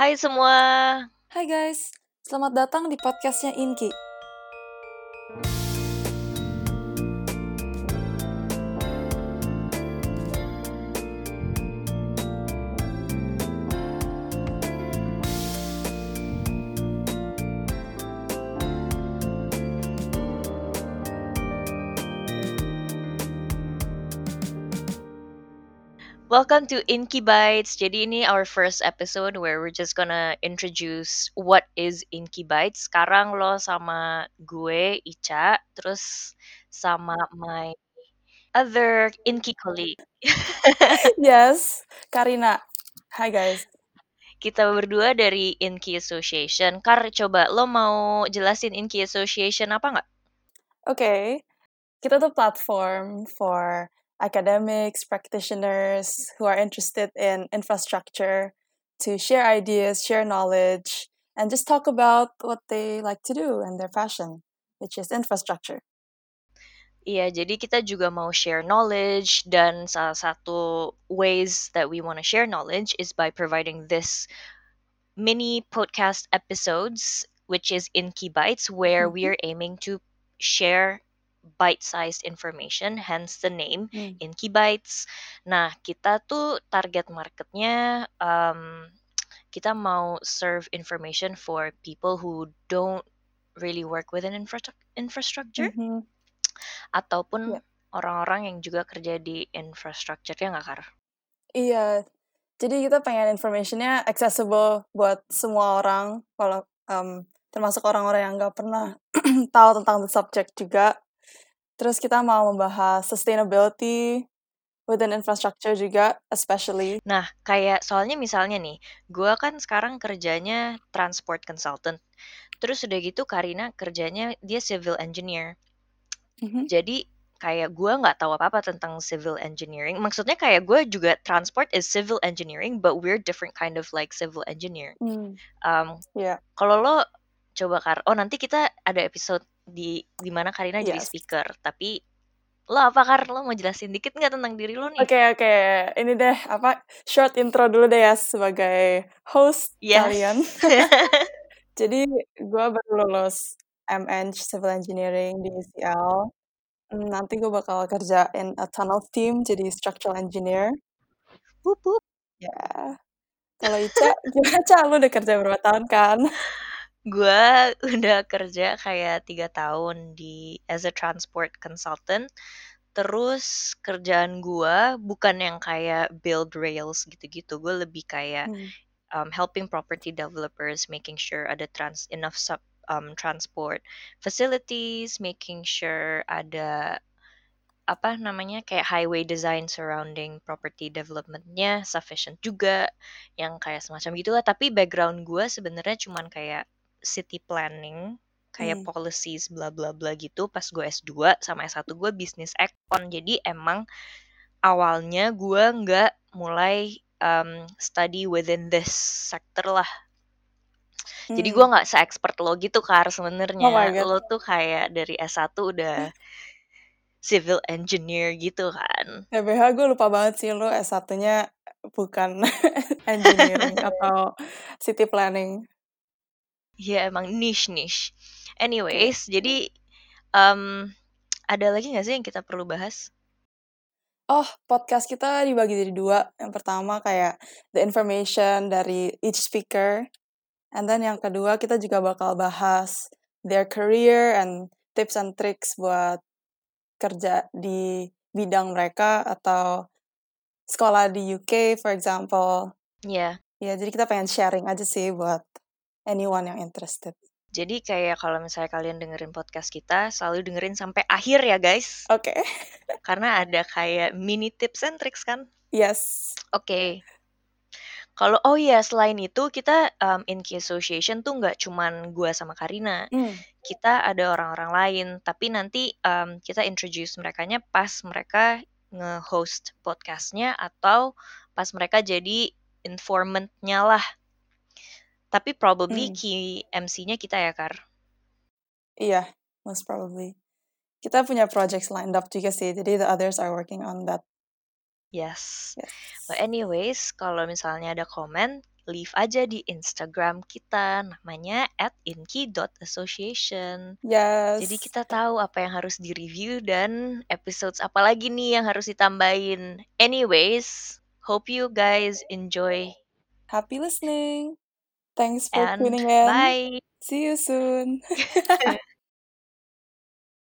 Hai semua. Hai guys, selamat datang di podcastnya Inki. Welcome to Inky Bites. Jadi ini our first episode where we're just gonna introduce what is Inky Bites. Sekarang lo sama gue Ica, terus sama my other Inky colleague. yes, Karina. Hai guys. Kita berdua dari Inky Association. Kar, coba lo mau jelasin Inky Association apa nggak? Oke, okay. kita tuh platform for academics, practitioners who are interested in infrastructure to share ideas, share knowledge, and just talk about what they like to do and their passion, which is infrastructure. Iya, jadi kita juga mau share knowledge dan salah satu ways that we want to share knowledge is by providing this mini podcast episodes which is Inky Bites where we mm-hmm. are aiming to share bite-sized information, hence the name hmm. Inky Bites. Nah, kita tuh target marketnya um, kita mau serve information for people who don't really work within infra infrastructure, mm -hmm. ataupun yeah. orang-orang yang juga kerja di infrastructure ya nggak Kar? Iya, jadi kita pengen informationnya accessible buat semua orang, kalau um, termasuk orang-orang yang nggak pernah tahu tentang the subject juga Terus kita mau membahas sustainability within infrastructure juga, especially. Nah, kayak soalnya misalnya nih, gue kan sekarang kerjanya transport consultant. Terus udah gitu Karina kerjanya dia civil engineer. Mm-hmm. Jadi kayak gue nggak tahu apa-apa tentang civil engineering. Maksudnya kayak gue juga transport is civil engineering, but we're different kind of like civil engineer. Mm. Um, yeah. Kalau lo coba kar, oh nanti kita ada episode di di mana Karina yes. jadi speaker. Tapi lo apa kar? Lo mau jelasin dikit nggak tentang diri lo nih? Oke okay, oke. Okay. ini deh apa short intro dulu deh ya sebagai host yes. kalian. Jadi gue baru lulus MN Civil Engineering di UCL hmm, nanti gue bakal kerja in a tunnel team jadi structural engineer. Wup, wup. ya. Kalau Ica gimana Ica lo udah kerja berapa tahun kan Gue udah kerja kayak tiga tahun di as a transport consultant. Terus kerjaan gue bukan yang kayak build rails gitu-gitu. Gue lebih kayak hmm. um, helping property developers, making sure ada trans enough sub um, transport facilities, making sure ada apa namanya kayak highway design surrounding property developmentnya sufficient juga yang kayak semacam gitulah tapi background gue sebenarnya cuman kayak city planning kayak hmm. policies bla bla bla gitu pas gue S2 sama S1 gue bisnis econ jadi emang awalnya gue nggak mulai um, study within this sector lah. Hmm. jadi gue nggak se-expert lo gitu kar sebenarnya. Oh lo tuh kayak dari S1 udah civil engineer gitu kan. BH gue lupa banget sih lo S1-nya bukan engineering atau city planning Iya emang niche niche. Anyways, jadi um, ada lagi nggak sih yang kita perlu bahas? Oh, podcast kita dibagi jadi dua. Yang pertama kayak the information dari each speaker. And then yang kedua kita juga bakal bahas their career and tips and tricks buat kerja di bidang mereka atau sekolah di UK, for example. Iya. Yeah. Ya, jadi kita pengen sharing aja sih buat anyone yang interested. Jadi kayak kalau misalnya kalian dengerin podcast kita, selalu dengerin sampai akhir ya guys. Oke. Okay. Karena ada kayak mini tips and tricks kan? Yes. Oke. Okay. Kalau oh iya selain itu kita um, Inky Association tuh nggak cuman gue sama Karina, mm. kita ada orang-orang lain. Tapi nanti um, kita introduce mereka nya pas mereka nge-host podcastnya atau pas mereka jadi informantnya lah tapi probably hmm. key MC-nya kita ya, Kar? Iya, most probably. Kita punya projects lined up juga sih, jadi the others are working on that. Yes. yes. But anyways, kalau misalnya ada komen, leave aja di Instagram kita namanya @inki.association. Yes. Jadi kita tahu apa yang harus di-review dan episodes apa lagi nih yang harus ditambahin. Anyways, hope you guys enjoy. Happy listening. Thanks for And tuning in. bye. See you soon.